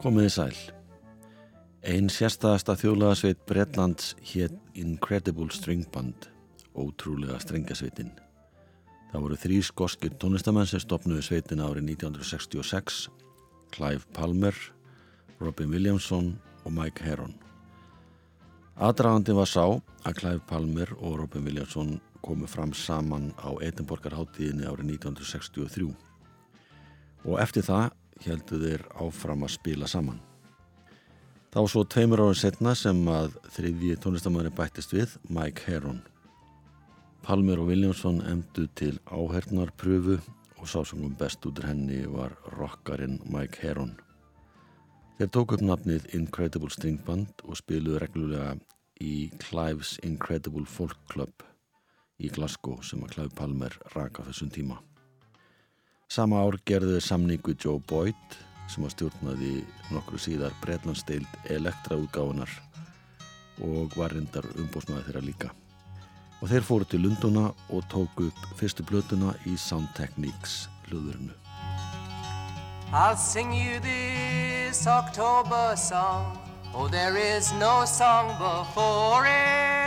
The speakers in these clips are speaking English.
Komiði sæl. Einn sérstæðasta þjóðlagasveit Bretlands hétt Incredible String Band, ótrúlega strengasveitin. Það voru þrý skoskir tónlistamenn sem stopnuði sveitin árið 1966, Clive Palmer, Robin Williamson og Mike Heron. Aðdragandi var sá að Clive Palmer og Robin Williamson komu fram saman á Edinborgarháttíðinni árið 1963 og eftir það heldu þeir áfram að spila saman. Það var svo tveimur árið setna sem að þriðji tónlistamöðurinn bættist við, Mike Heron. Palmer og Williamson emdu til áhernarpröfu og sásungum best út af henni var rockarinn Mike Heron. Þeir tók upp nafnið Incredible String Band og spiluðu reglulega í Clive's Incredible Folk Club í Glasgow sem að Clive Palmer raka þessum tíma. Sama ár gerðu þau samningu Joe Boyd sem að stjórnaði nokkru síðar Breitlandsteild elektraútgáðunar og var reyndar umbósnaði þeirra líka. Og þeir fóru til Lunduna og tóku upp fyrstu blötuna í Sound Techniques hljóðurinu. I'll sing you this October song. Oh, there is no song before it.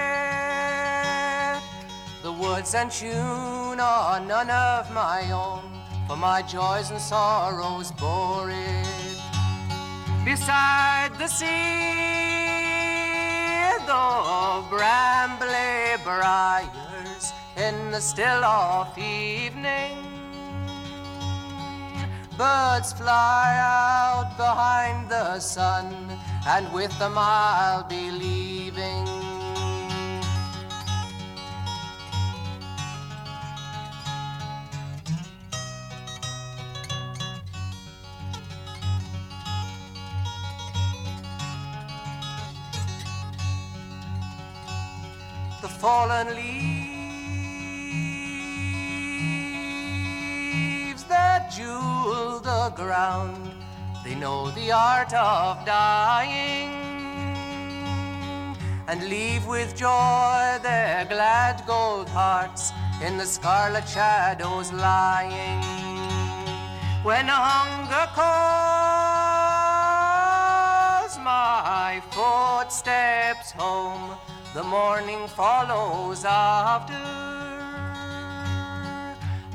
The words and tune are none of my own. For my joys and sorrows bore it. Beside the sea, the brambly briars in the still of evening. Birds fly out behind the sun, and with them I'll be leaving. Fallen leaves that jewel the ground. They know the art of dying and leave with joy their glad gold hearts in the scarlet shadows lying. When hunger calls my footsteps home the morning follows after.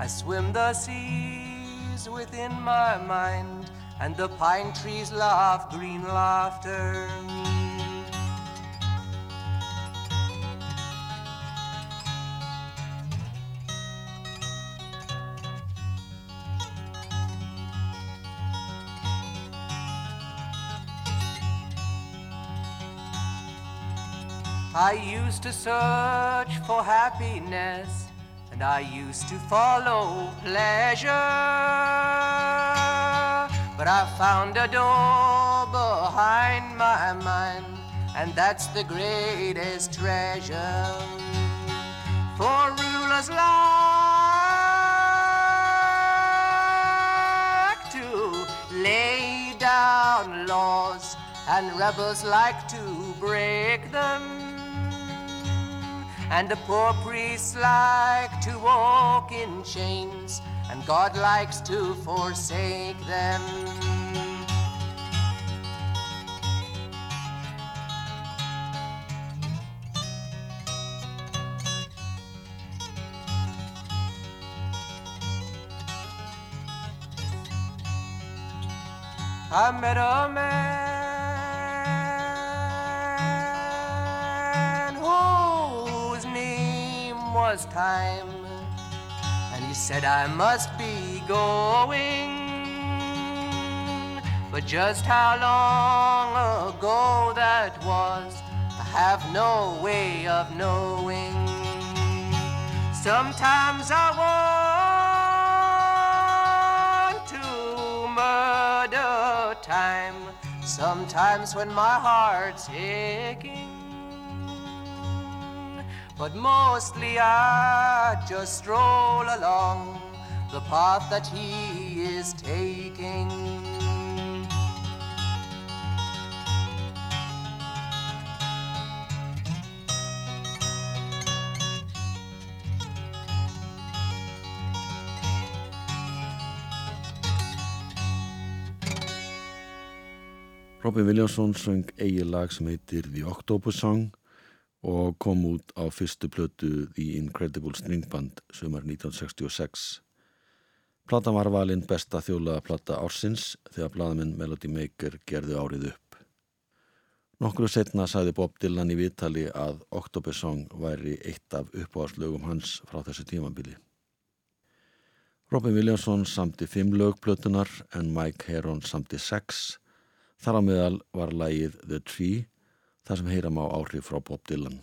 I swim the seas within my mind, and the pine trees laugh green laughter. I used to search for happiness and I used to follow pleasure. But I found a door behind my mind, and that's the greatest treasure. For rulers like to lay down laws, and rebels like to break them. And the poor priests like to walk in chains, and God likes to forsake them. I met a man was time. And he said, I must be going. But just how long ago that was, I have no way of knowing. Sometimes I want to murder time. Sometimes when my heart's aching. But mostly I just stroll along the path that he is taking. Robin Williamson söng eigi lag sem heitir The Octopus Song og kom út á fyrstu plötu The Incredible String Band sömur 1966. Platan var valinn besta þjólaða plata ársins þegar bladamenn Melody Maker gerði árið upp. Nokkru setna sæði Bob Dylan í viðtali að Octopus Song væri eitt af uppáðslögum hans frá þessu tímambili. Robin Williamson samti fimm lögplötunar en Mike Heron samti sex Þar á meðal var lægið The Tree, þar sem heyram á áhrif frá Bob Dylan.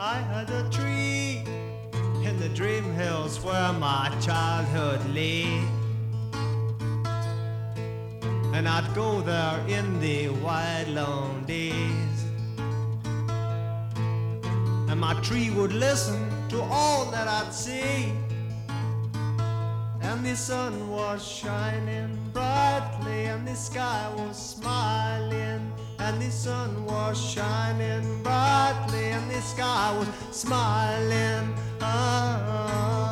I had a tree in the dream hills where my childhood lay. And I'd go there in the wide long days. My tree would listen to all that I'd say. And the sun was shining brightly, and the sky was smiling. And the sun was shining brightly, and the sky was smiling. Ah.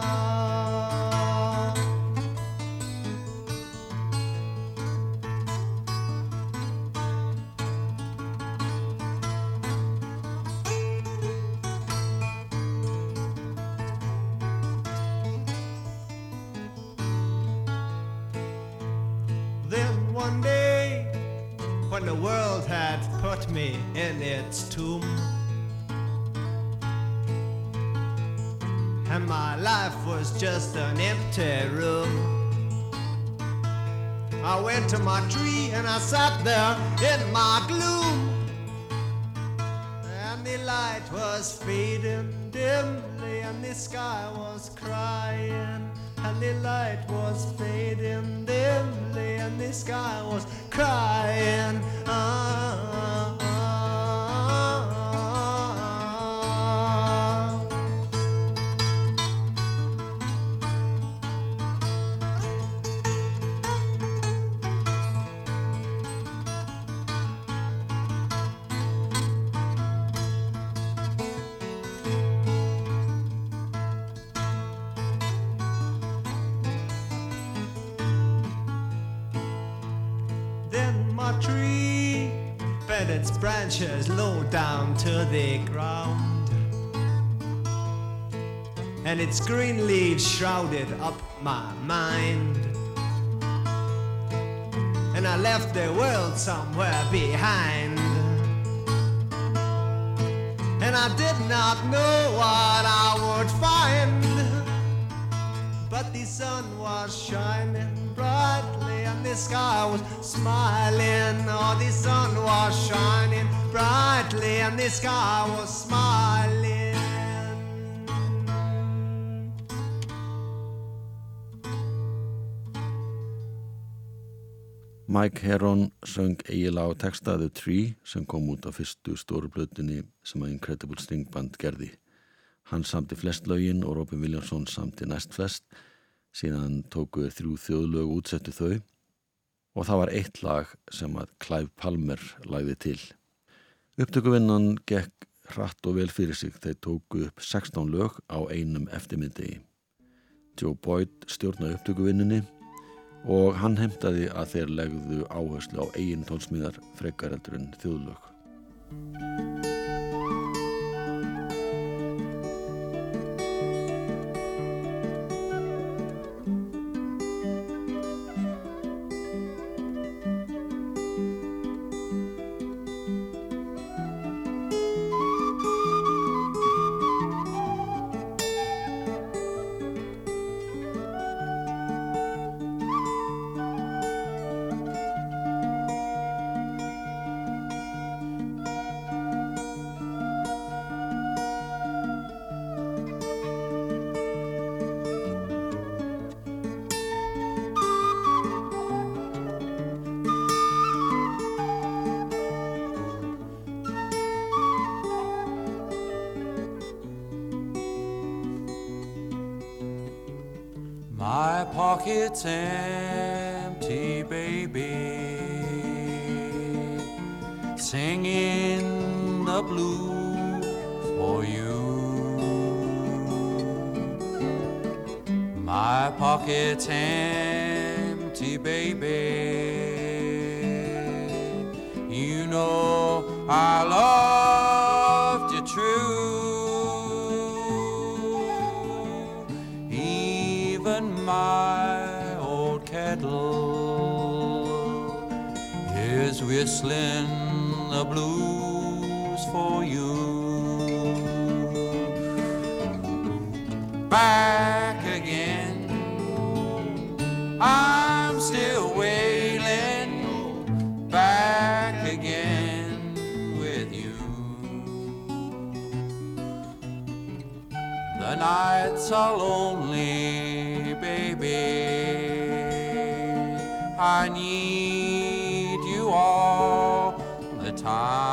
Went to my tree and I sat there in my gloom. And the light was fading dimly, and the sky was crying. And the light was fading dimly, and the sky was crying. Ah, branches low down to the ground. And its green leaves shrouded up my mind. And I left the world somewhere behind. And I did not know what I would find. But the sun was shining brightly and the sky was smiling. Oh, the sun was shining brightly and the sky was smiling. Mike Heron söng eiginlega á textaðu Tree sem kom út á fyrstu stóru blötunni sem að Incredible String Band gerði. Hann samti flest lögin og Robin Williamson samti næst flest síðan tókuður þrjú þjóðlög útsettu þau og það var eitt lag sem að Clive Palmer lagði til. Upptökuvinnan gekk hratt og vel fyrir sig þeir tóku upp 16 lög á einum eftirmyndegi. Joe Boyd stjórnaði upptökuvinninni og hann heimtaði að þeir legðu áherslu á eigin tónsmíðar frekareldur en þjóðlög. My pocket's empty, baby. You know I loved you true. Even my old kettle is whistling the blues for you. Back are lonely, baby. I need you all the time.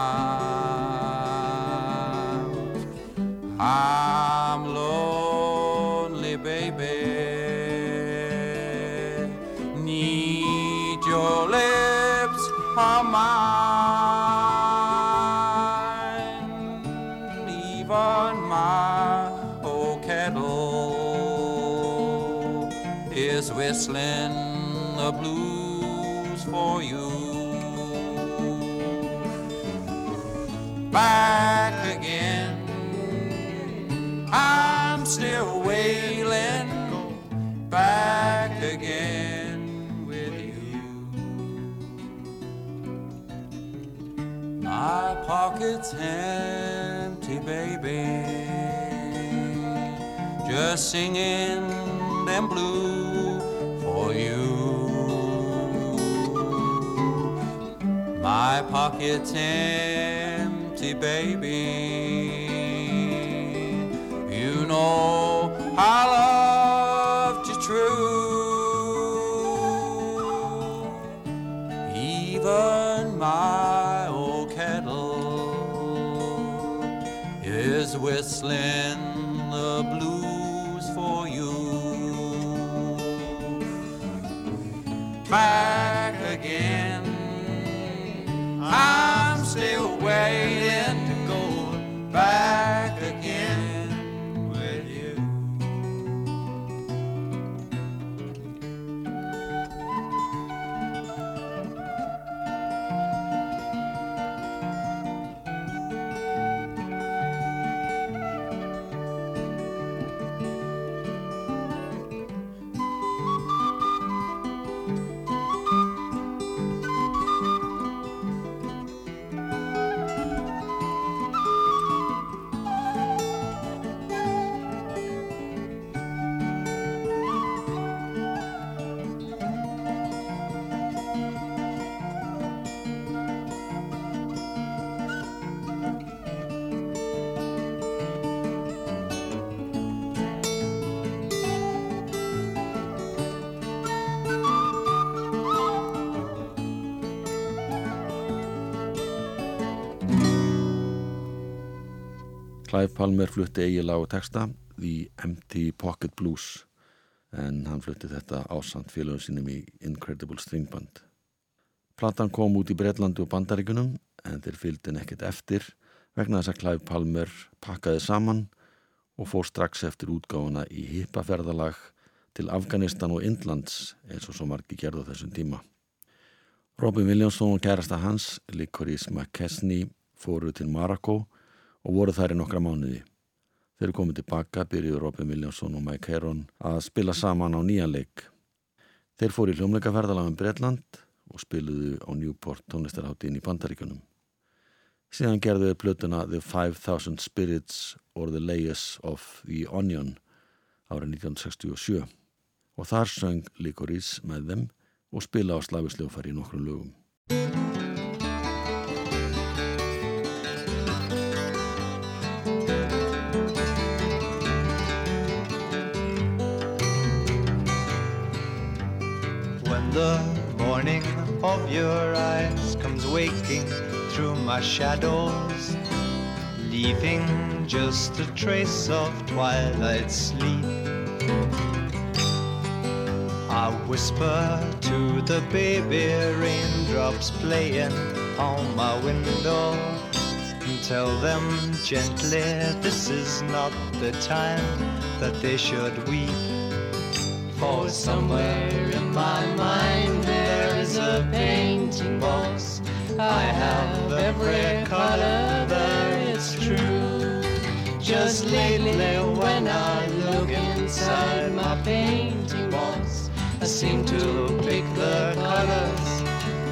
Is whistling the blues for you. Back again, I'm still wailing. Back again with you. My pocket's empty, baby. Just singing them blue My pocket's empty, baby. You know I Clive Palmer flutti eigi lag og texta The Empty Pocket Blues en hann flutti þetta ásand félagum sínum í Incredible String Band. Platan kom út í Breitlandi og Bandaríkunum en þeir fylgdin ekkert eftir vegna þess að Clive Palmer pakkaði saman og fór strax eftir útgáfuna í hippaferðalag til Afganistan og Indlands eins og svo margi gerðu þessum tíma. Robin Williamson og kærasta hans, Licorice McKesney, fóru til Marokko og voru þær í nokkra mánuði. Þegar komið tilbaka byrjuðu Robin Williamson og Mike Heron að spila saman á nýjan leik. Þeir fóru í hljómleikaferðalagum Bretland og spiluðu á Newport tónlistarháttin í Bandaríkunum. Síðan gerðu þau plötuna The 5000 Spirits or the Layers of the Onion árið 1967 og þar söng Licorice með þeim og spila á slavisljófari í nokkrum lögum. The morning of your eyes comes waking through my shadows, leaving just a trace of twilight sleep. I whisper to the baby raindrops playing on my window. and tell them gently this is not the time that they should weep. For somewhere in my mind there is a painting box. I have every color there, it's true. Just lately when I look inside my painting box, I seem to pick the colors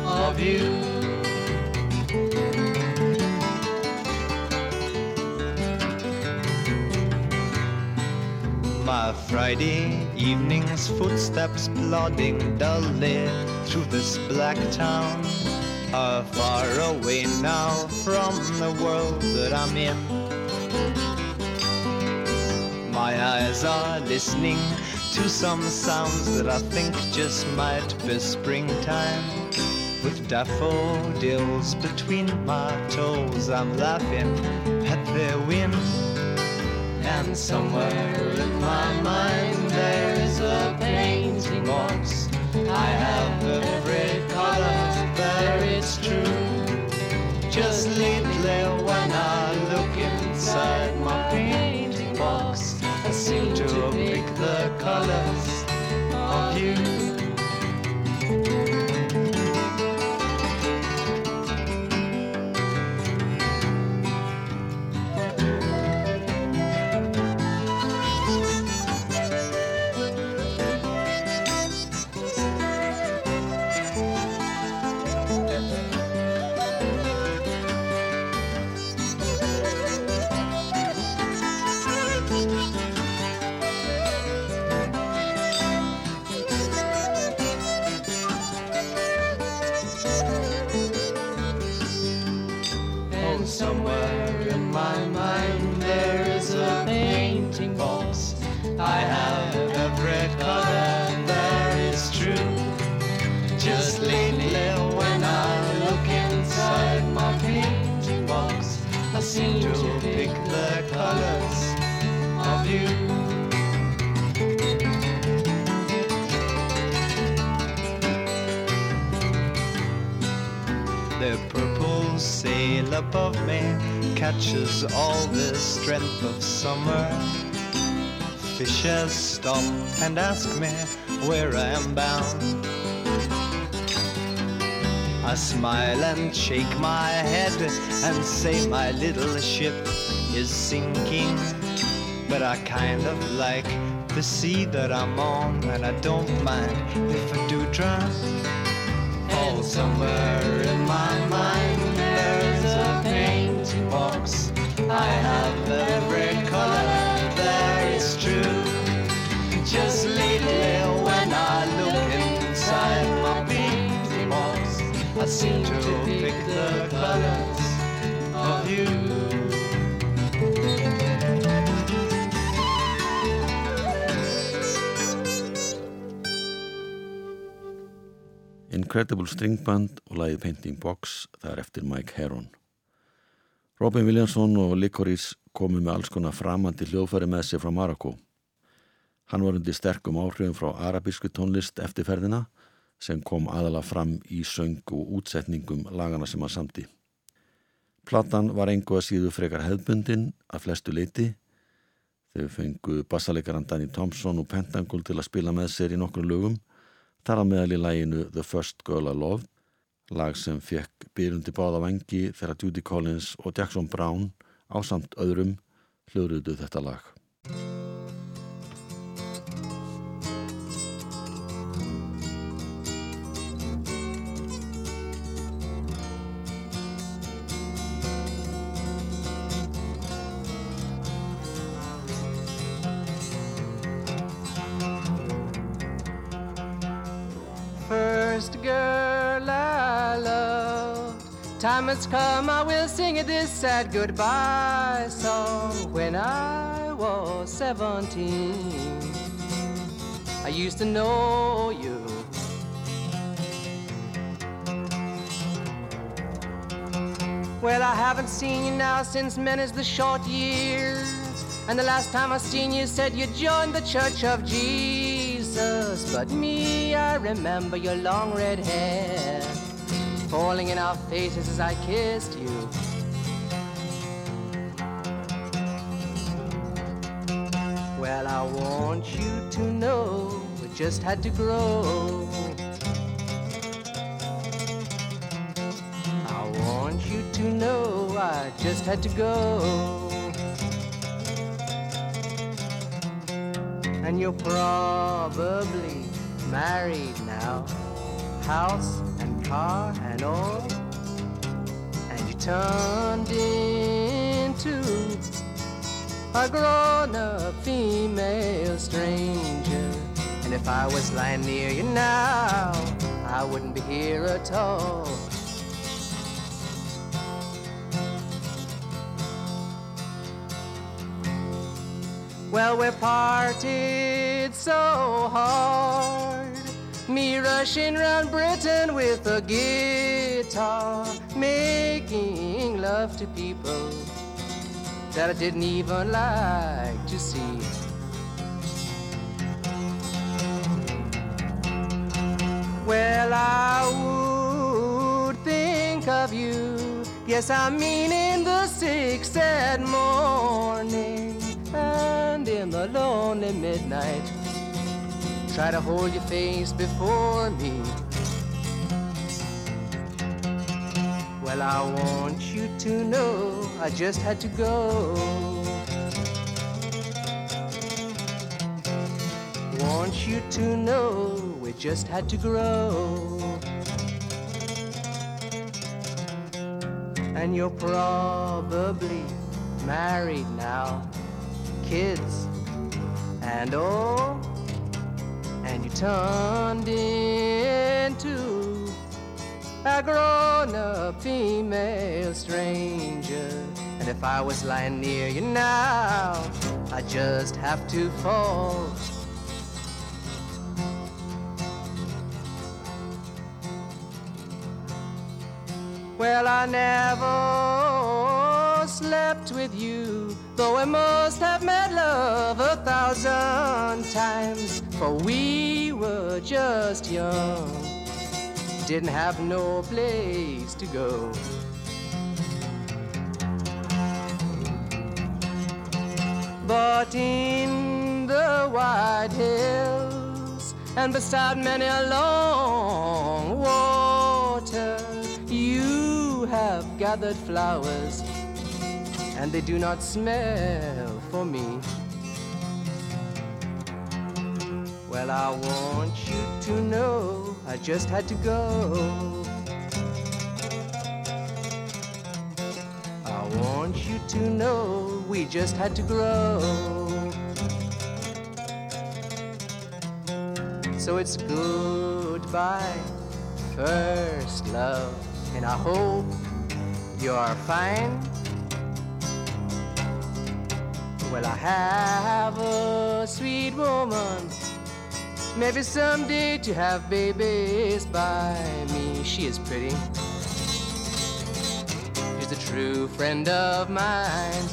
of you. My Friday evening's footsteps plodding dully through this black town are far away now from the world that I'm in. My eyes are listening to some sounds that I think just might be springtime. With daffodils between my toes, I'm laughing at the wind. And somewhere in my mind there is a painting box. I have every color there, it's true. Just lately when I look inside my painting box, I seem to pick the colors purple sail above me catches all the strength of summer. Fishes stop and ask me where I am bound. I smile and shake my head and say my little ship is sinking. But I kind of like the sea that I'm on, and I don't mind if I do drown. Somewhere in my mind there's a painting box. I have every color there is true. Just lately when I look inside my painting box, I seem to pick the colors of you. Incredible String Band og lagið Painting Box, það er eftir Mike Heron. Robin Williamson og Licorice komu með alls konar framandi hljóðfæri með sig frá Marokko. Hann var undir sterkum áhrifum frá arabísku tónlist eftir ferðina sem kom aðala fram í söng og útsetningum lagana sem hann samti. Platan var engu að síðu frekar hefðbundin að flestu leiti. Þau fengu bassalegaran Danny Thompson og Pentangle til að spila með sér í nokkru lögum Þar að meðal í læginu The First Girl I Loved, lag sem fekk byrjundi báða vangi þegar Judy Collins og Jackson Brown á samt öðrum hljóðruðu þetta lag. Come, I will sing you this sad goodbye song. When I was seventeen, I used to know you. Well, I haven't seen you now since many's the short year. And the last time I seen you said you joined the Church of Jesus. But me, I remember your long red hair falling in our faces as I kissed you. Well, I want you to know we just had to grow. I want you to know I just had to go. And you're probably married now. House and and all. And you turned into a grown up female stranger. And if I was lying near you now, I wouldn't be here at all. Well, we're parted so hard. Me rushing round Britain with a guitar, making love to people that I didn't even like to see. Well, I would think of you. Yes, I mean in the sick, sad morning and in the lonely midnight. Try to hold your face before me. Well, I want you to know I just had to go. Want you to know we just had to grow. And you're probably married now, kids and all. Turned into a grown up female stranger. And if I was lying near you now, I'd just have to fall. Well, I never slept with you, though I must have met love a thousand times, for we were just young didn't have no place to go. But in the wide hills and beside many a long water, you have gathered flowers, and they do not smell for me. Well, I want you to know I just had to go. I want you to know we just had to grow. So it's goodbye, first love, and I hope you're fine. Well, I have a sweet woman Maybe someday to have babies by me. She is pretty. She's a true friend of mine.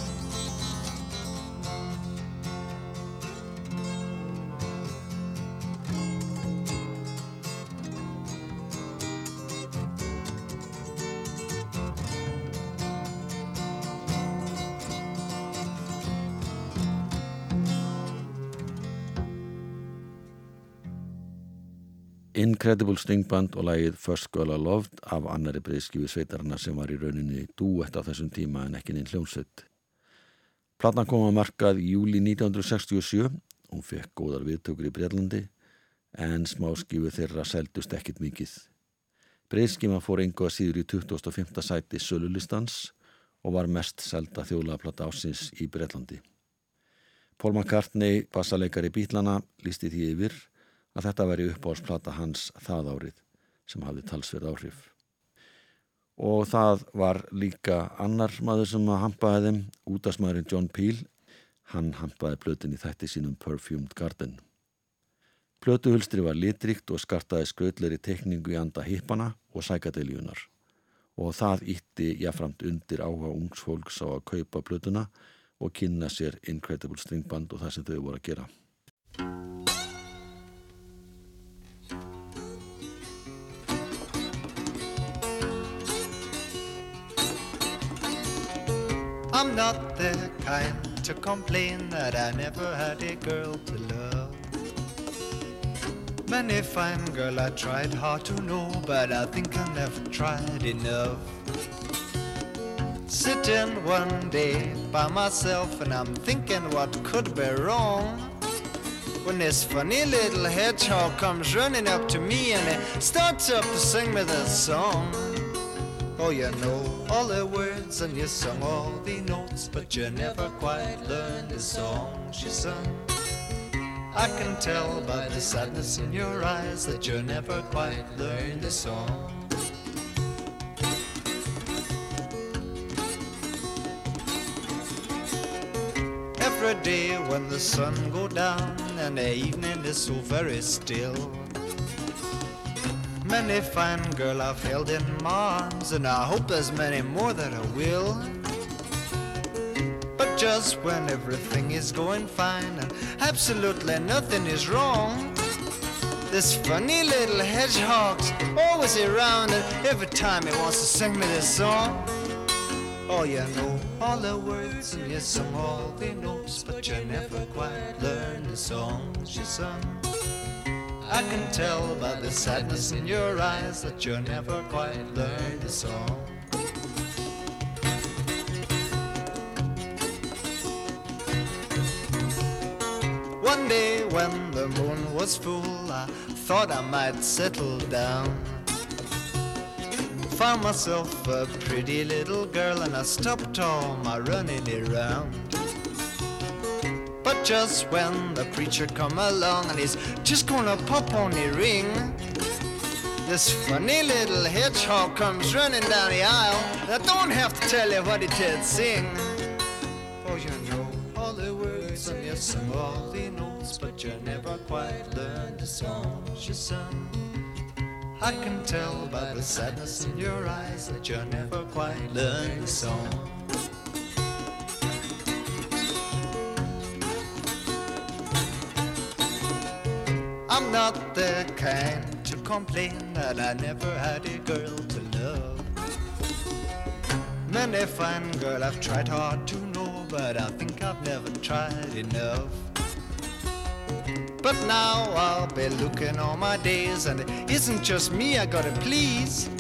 Incredible Sting Band og lægið First Girl I Loved af annari breyðskífi sveitarana sem var í rauninni dúett á þessum tíma en ekki neinn hljómsveit. Platna kom að markað í júli 1967, hún fekk góðar viðtökur í Breitlandi en smáskífu þeirra seldust ekkit mikið. Breyðskíma fór engu að síður í 2005. sæti Sölulistans og var mest selda þjólaplata ásins í Breitlandi. Paul McCartney, bassaleikari Bílana, lísti því yfir að þetta veri uppáhalsplata hans það árið sem hafði talsverð áhrif. Og það var líka annar maður sem að hampaði þeim, útasmaðurinn John Peel, hann hampaði blötin í þætti sínum Perfumed Garden. Blötuhulstri var litrikt og skartaði skrautleiri tekningu í anda hippana og sækadiljunar og það ítti jáframt undir áhuga ungsfólks á að kaupa blötuna og kynna sér Incredible String Band og það sem þau voru að gera. I'm not the kind to complain that I never had a girl to love. Many fine girl I tried hard to know, but I think I never tried enough. Sitting one day by myself and I'm thinking what could be wrong. When this funny little hedgehog comes running up to me and he starts up to sing me this song. Oh, you know all the words and you sung all the notes, but you never quite learned the song she sung. I can tell by the sadness in your eyes that you never quite learned the song. Every day when the sun go down and the evening is so very still. Many fine girl I've held in my arms and I hope there's many more that I will. But just when everything is going fine and absolutely nothing is wrong, this funny little hedgehog's always around and every time he wants to sing me this song. Oh, you know all the words and you sung all the notes, but you never quite learned the songs you sung. I can tell by the sadness in your eyes that you never quite learned the song. One day when the moon was full, I thought I might settle down. Found myself a pretty little girl and I stopped all my running around. Just when the preacher come along and he's just gonna pop on the ring, this funny little hedgehog comes running down the aisle. I don't have to tell you what he did sing. Oh, you know all the words and you sing all the notes, but you never quite learned the songs you sung. I can tell by the sadness in your eyes that you never quite learned the song. Not the kind to complain that I never had a girl to love. Many fine girl I've tried hard to know, but I think I've never tried enough. But now I'll be looking all my days, and it isn't just me I gotta please.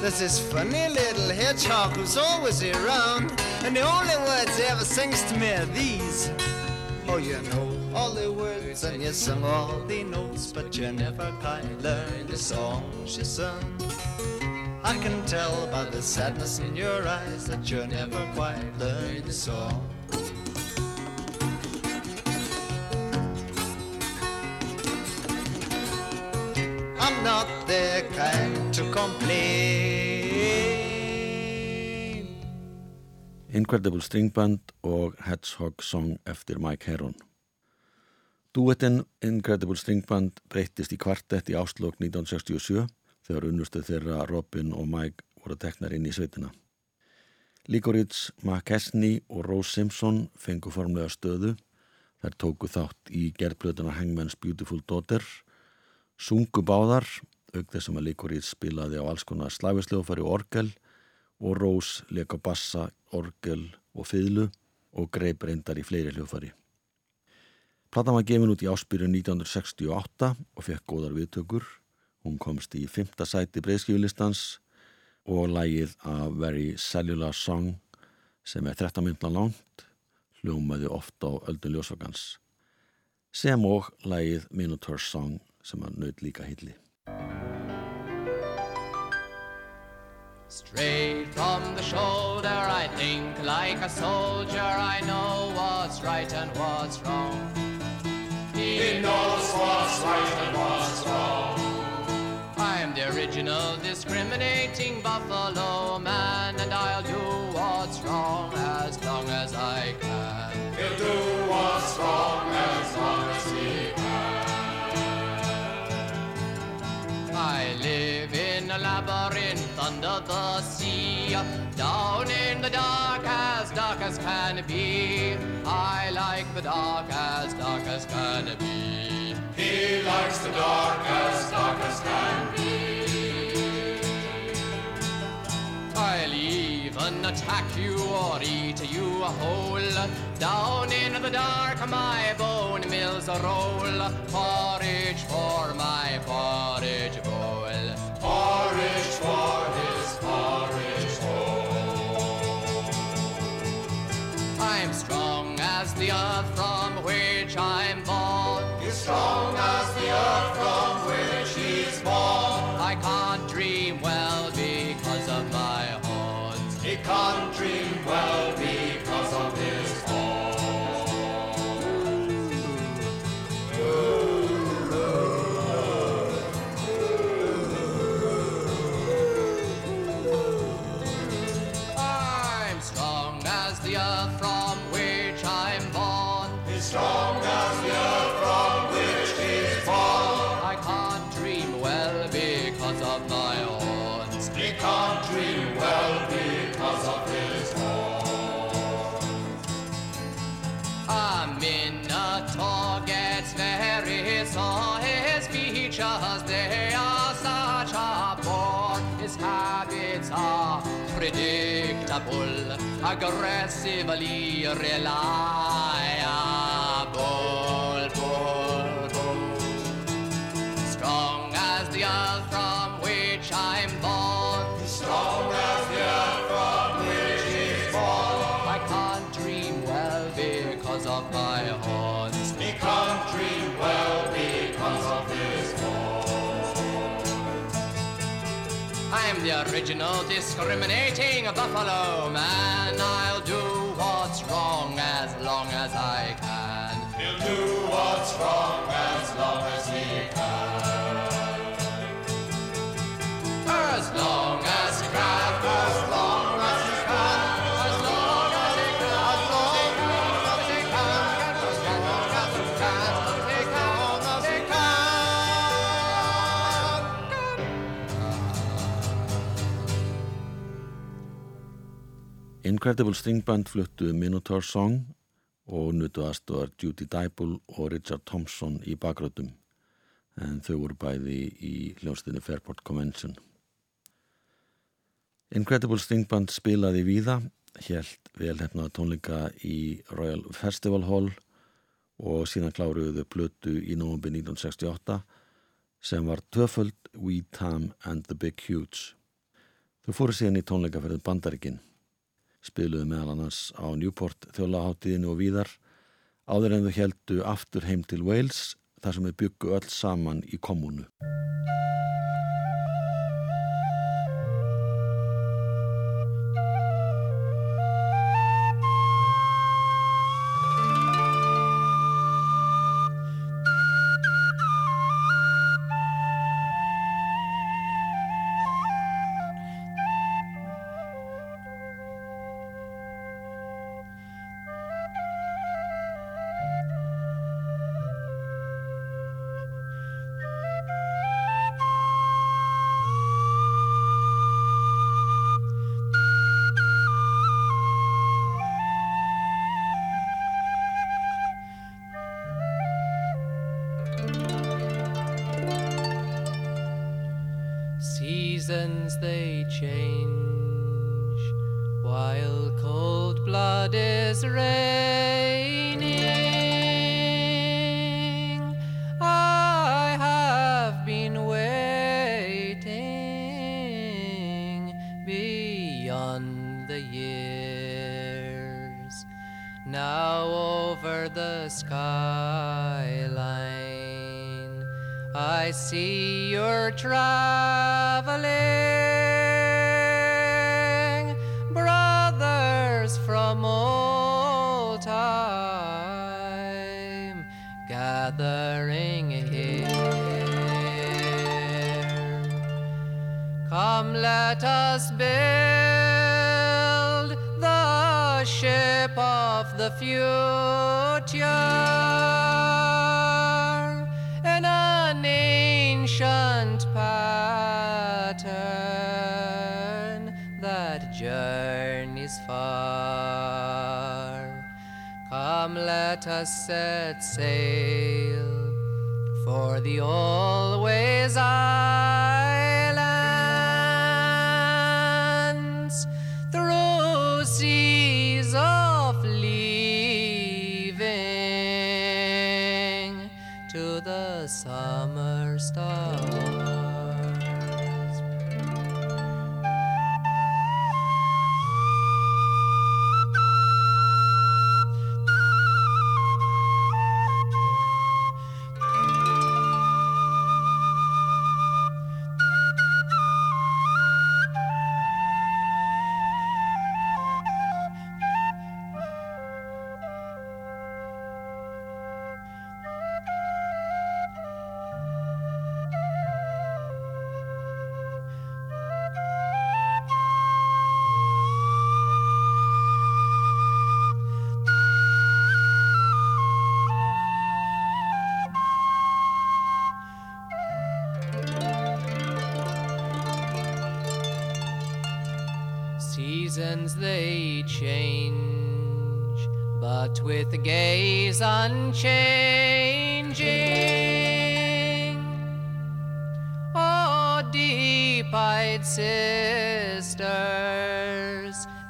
There's this funny little hedgehog who's always around, and the only words he ever sings to me are these. Oh, you know all the words and you sing all the notes, but you never quite learned the song you sung. I can tell by the sadness in your eyes that you never quite learned the song. I'm not the kind to complain. Incredible String Band og Hedgehog Song eftir Mike Heron. Duettinn Incredible String Band breyttist í kvartett í áslokk 1967 þegar unnustuð þeirra Robin og Mike voru teknar inn í sveitina. Likorits, McKesney og Rose Simpson fengu formlega stöðu. Þær tóku þátt í gerðblöðuna Hangman's Beautiful Daughter, sungu báðar, auk þess að Likorits spilaði á alls konar slæfisljófari og orgel og Rose leka bassa, orgel og fiðlu og greip reyndar í fleiri hljófari. Platan var gefin út í áspyrju 1968 og fekk góðar viðtökur. Hún komst í fymta sæti breyðskifilistans og lægið A Very Cellular Song sem er 13 myndla langt hljómaði ofta á öldun ljósvagans sem og lægið Minotaur Song sem að naut líka hilli. Straight from the shoulder, I think like a soldier. I know what's right and what's wrong. He knows what's right and what's wrong. I'm the original discriminating buffalo man, and I'll do what's wrong as long as I can. He'll do what's wrong as long as he can. I live in a labyrinth under the sea, down in the dark as dark as can be. I like the dark as dark as can be. He likes the dark as dark as can be. I'll even attack you or eat you a whole. Down in the dark my bone mills roll. Porridge for my porridge bowl. Porridge the earth from which I'm born. He's strong as the earth from which he's born. I can't dream well because of my horns. He can't dream well because of his horn. I'm strong as the earth from strong as the earth from which he's born. I can't dream well because of my horns. He can't dream well because of his horn. A minotaur gets very sore. His features, they are such a bore. His habits are predictable, aggressively reliable. Original discriminating buffalo man. I'll do what's wrong as long as I can. Incredible String Band fluttu Minotaur Song og nutu aðstofar Judy Dybul og Richard Thompson í bakröddum en þau voru bæði í hljónstinni Fairport Convention. Incredible String Band spilaði víða, helt velhefnaða tónleika í Royal Festival Hall og síðan kláruðu plötu í nógumbi 1968 sem var tvöföld We Tam and the Big Huge. Þau fóru síðan í tónleikaferðin Bandarikinn spiluðu meðal annars á Newport þjólaháttið og víðar áður en þau heldu aftur heim til Wales þar sem þau byggu öll saman í kommunu. Blood is raining. I have been waiting beyond the years. Now over the skyline, I see traveling, let us set they change, but with a gaze unchanging. Oh, deep-eyed sisters,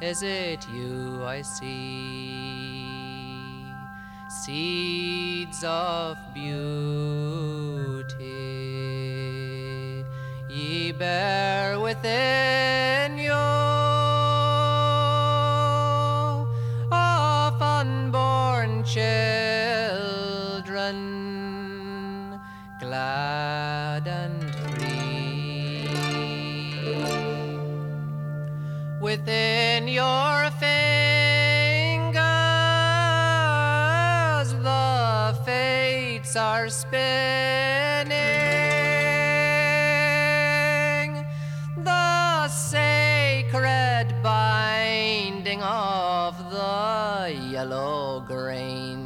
is it you I see? Seeds of beauty, Within your fingers, the fates are spinning the sacred binding of the yellow grain.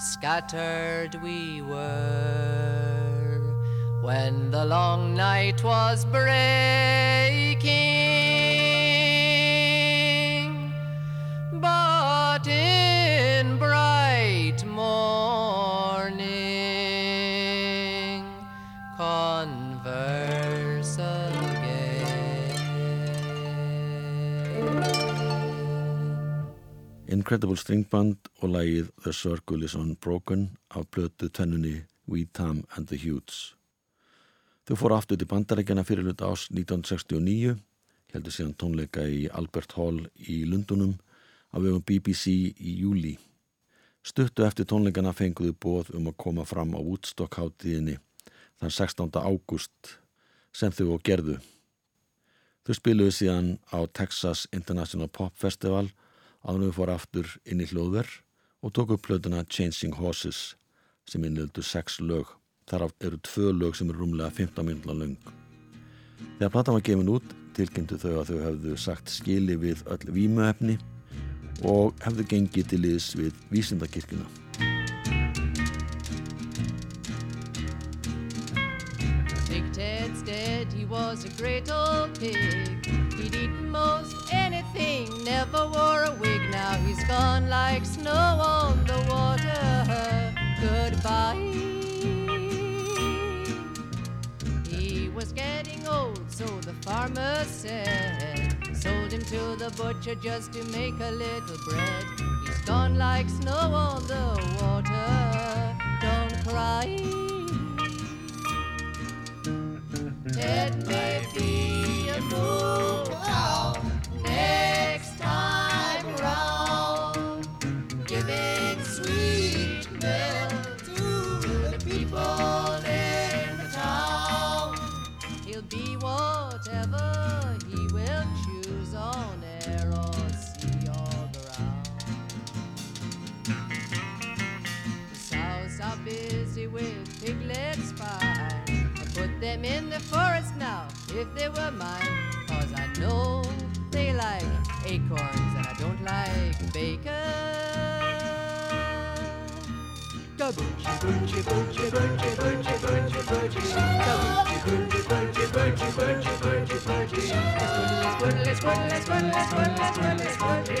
Scattered we were when the long night was breaking. Incredible String Band og lagið The Circle is Unbroken af plötu tennunni We Tam and the Hutes. Þau fóru aftur til bandarækjana fyrir hluta ás 1969, heldur síðan tónleika í Albert Hall í Lundunum á vegum BBC í júli. Stuttu eftir tónleikana fenguðu bóð um að koma fram á Woodstock hátíðinni þann 16. ágúst sem þau og gerðu. Þau spiluðu síðan á Texas International Pop Festival áður við fór aftur inn í hljóðverð og tók upp plötuna Changing Horses sem innildu sex lög. Þar eru tvö lög sem eru rúmlega 15 minútla löng. Þegar platan var gefin út tilkynntu þau að þau hefðu sagt skili við öll vímuefni og hefðu gengið til liðs við vísindakirkuna. Big Ted's dead, he was a great old pig. He'd eaten most anything, never wore a wig. Now he's gone like snow on the water. Goodbye. He was getting old, so the farmer said. Sold him to the butcher just to make a little bread. He's gone like snow on the water. Don't cry. Ted may be a moo forest now, if they were mine. Cause I know they like acorns and I don't like bacon. Kaboochie, boochie, boochie, boochie, boochie, boochie, boochie. Kaboochie, boochie, boochie, boochie, boochie, boochie, boochie. Squiddly, squiddly, squiddly, squiddly, squiddly, squiddly.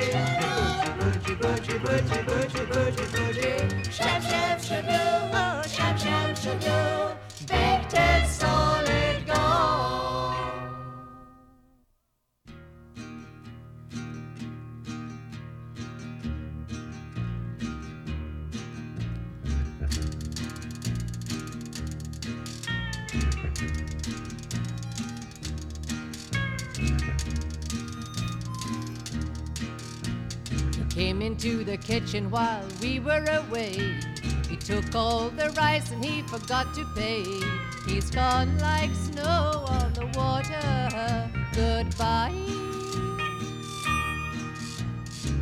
Boochie, boochie, boochie, boochie, boochie, boochie. Shab, shab, shaboo, oh, shab, shab, shaboo. Kitchen while we were away. He took all the rice and he forgot to pay. He's gone like snow on the water. Goodbye.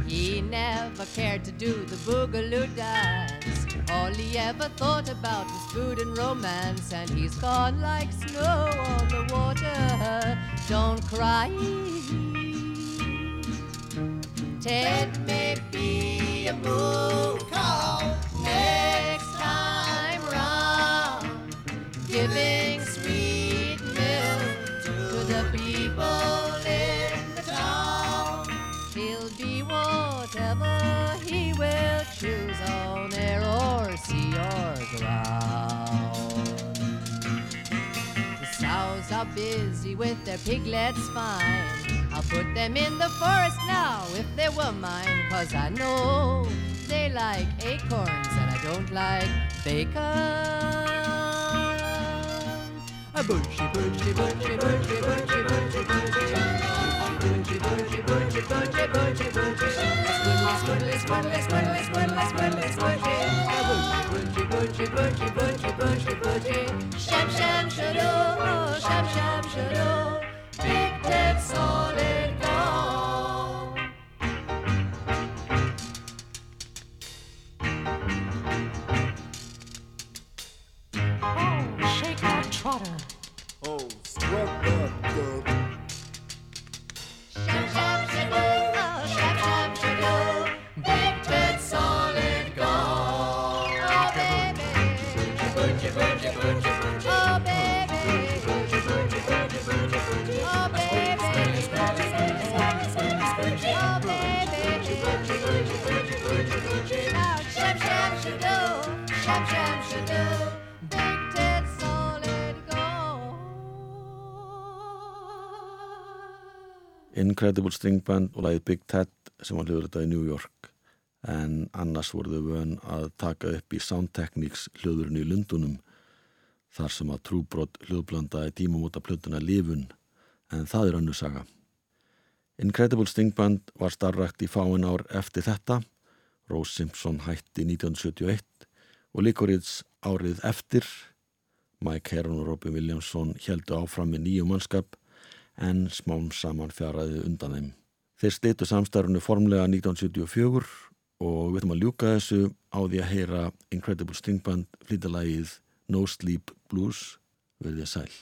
He never cared to do the boogaloo dance. All he ever thought about was food and romance. And he's gone like snow on the water. Don't cry. Ted may be a moo cow next time round, giving sweet milk to the people in the town. He'll be whatever he will choose on air or sea or ground. The sows are busy with their piglets fine. Put them in the forest now if they were mine, cause I know they like acorns and I don't like bacon. A bushy, bushy, bushy, bushy, bushy, bushy, bushy, bushy, bushy, bushy, bushy, bushy, bushy, squiddly, squiddly, squiddly, squiddly, squiddly, squiddly, bushy, bushy, bushy, bushy, bushy, bushy, sham, sham, shadoo, sham, sham, shadoo, big ted solid Incredible String Band og lagið Big Ted sem var hljóðrita í New York. En annars voru þau vön að taka upp í Sound Techniques hljóðurinn í Lundunum þar sem að trúbrot hljóðblandaði tímamóta plötuna Lífun en það er önnu saga. Incredible String Band var starrakt í fáin ár eftir þetta. Rose Simpson hætti 1971 og Licorice árið eftir. Mike Heron og Robin Williamson heldu áfram með nýju mannskap en smám saman fjaraði undan þeim. Þeir stýttu samstarfunu formlega 1974 og við ætlum að ljúka þessu á því að heyra Incredible String Band flýtalægið No Sleep Blues verðið sæl.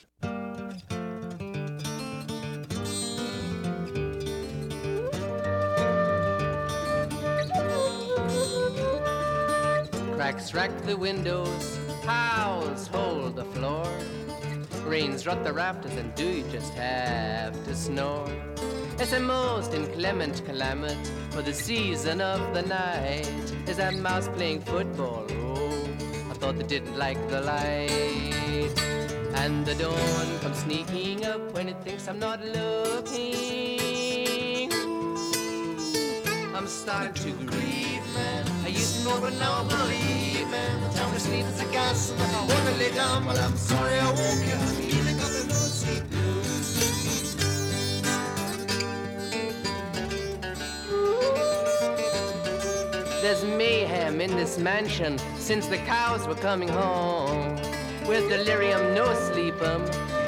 Cracks rack the windows, howls hold the floor. Rains rot the rafters, and do you just have to snore? It's a most inclement climate for the season of the night. Is that mouse playing football? Oh, I thought they didn't like the light. And the dawn comes sneaking up when it thinks I'm not looking. I'm starting to grieve, man. I used to know, but now I believe, man. The time to sleep is a gas. I wanna lay down, but I'm sorry I won't. I'm feeling up the no sleep blues. There's mayhem in this mansion since the cows were coming home. With delirium, no sleep 'em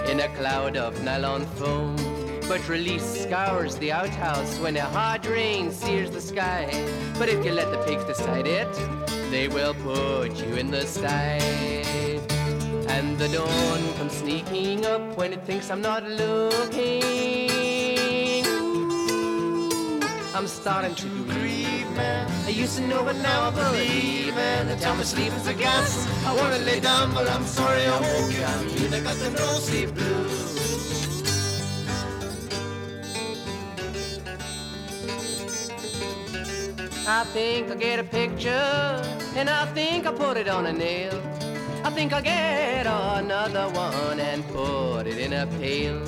in a cloud of nylon foam. But release scours the outhouse when a hard rain sears the sky. But if you let the pigs decide it, they will put you in the sty. And the dawn comes sneaking up when it thinks I'm not looking. I'm starting to grieve, man. I used to know, but now I believe, man. The time of sleep is a gas. I wanna lay down, but I'm sorry I won't. I'm you that got the no sleep blues. I think I'll get a picture, and I think I'll put it on a nail. I think I'll get another one and put it in a pail.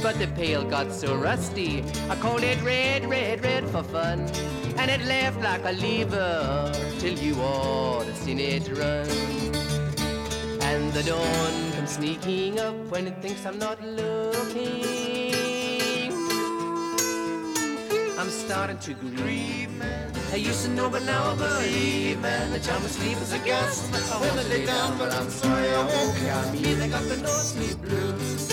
But the pail got so rusty, I called it red, red, red for fun. And it left like a lever till you ought to seen it run. And the dawn comes sneaking up when it thinks I'm not looking. I'm starting to grieve, man. I used to know, but now I believe, man. The time of sleep is a gas. I wanna lay down, but I'm sorry I won't. I'm they got the no sleep blues.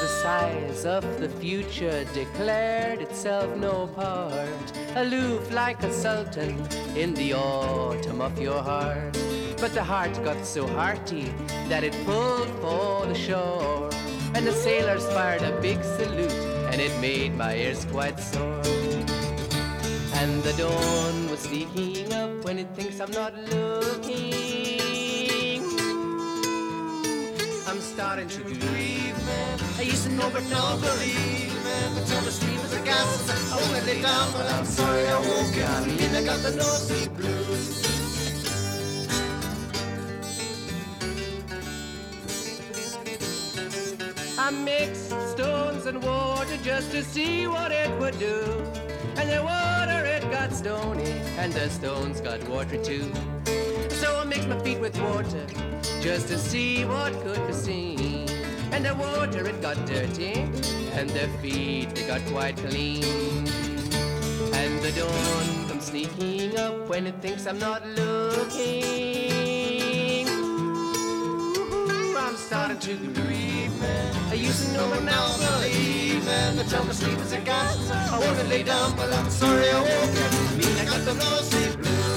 The size of the future declared itself no part, aloof like a sultan in the autumn of your heart. But the heart got so hearty that it pulled for the shore, and the sailors fired a big salute, and it made my ears quite sore. And the dawn was sneaking up when it thinks I'm not looking. I'm starting to grieve, man. I used to know, but now believe, man. But tell me sleep is a gas, I wanna lay down, but I'm sorry I woke up. And I got the nosebleed blues. I mixed stones and water just to see what it would do. And the water it got stony, and the stones got watery too. So I mixed my feet with water just to see what could be seen. And the water it got dirty, and the feet they got quite clean. And the dawn comes sneaking up when it thinks I'm not looking. starting to grieve, man. I used to know, but now I'm not leaving. I tell my sleep as a gas. I wanna lay down, but I'm sorry I woke up. Mean I got the no sleep blues.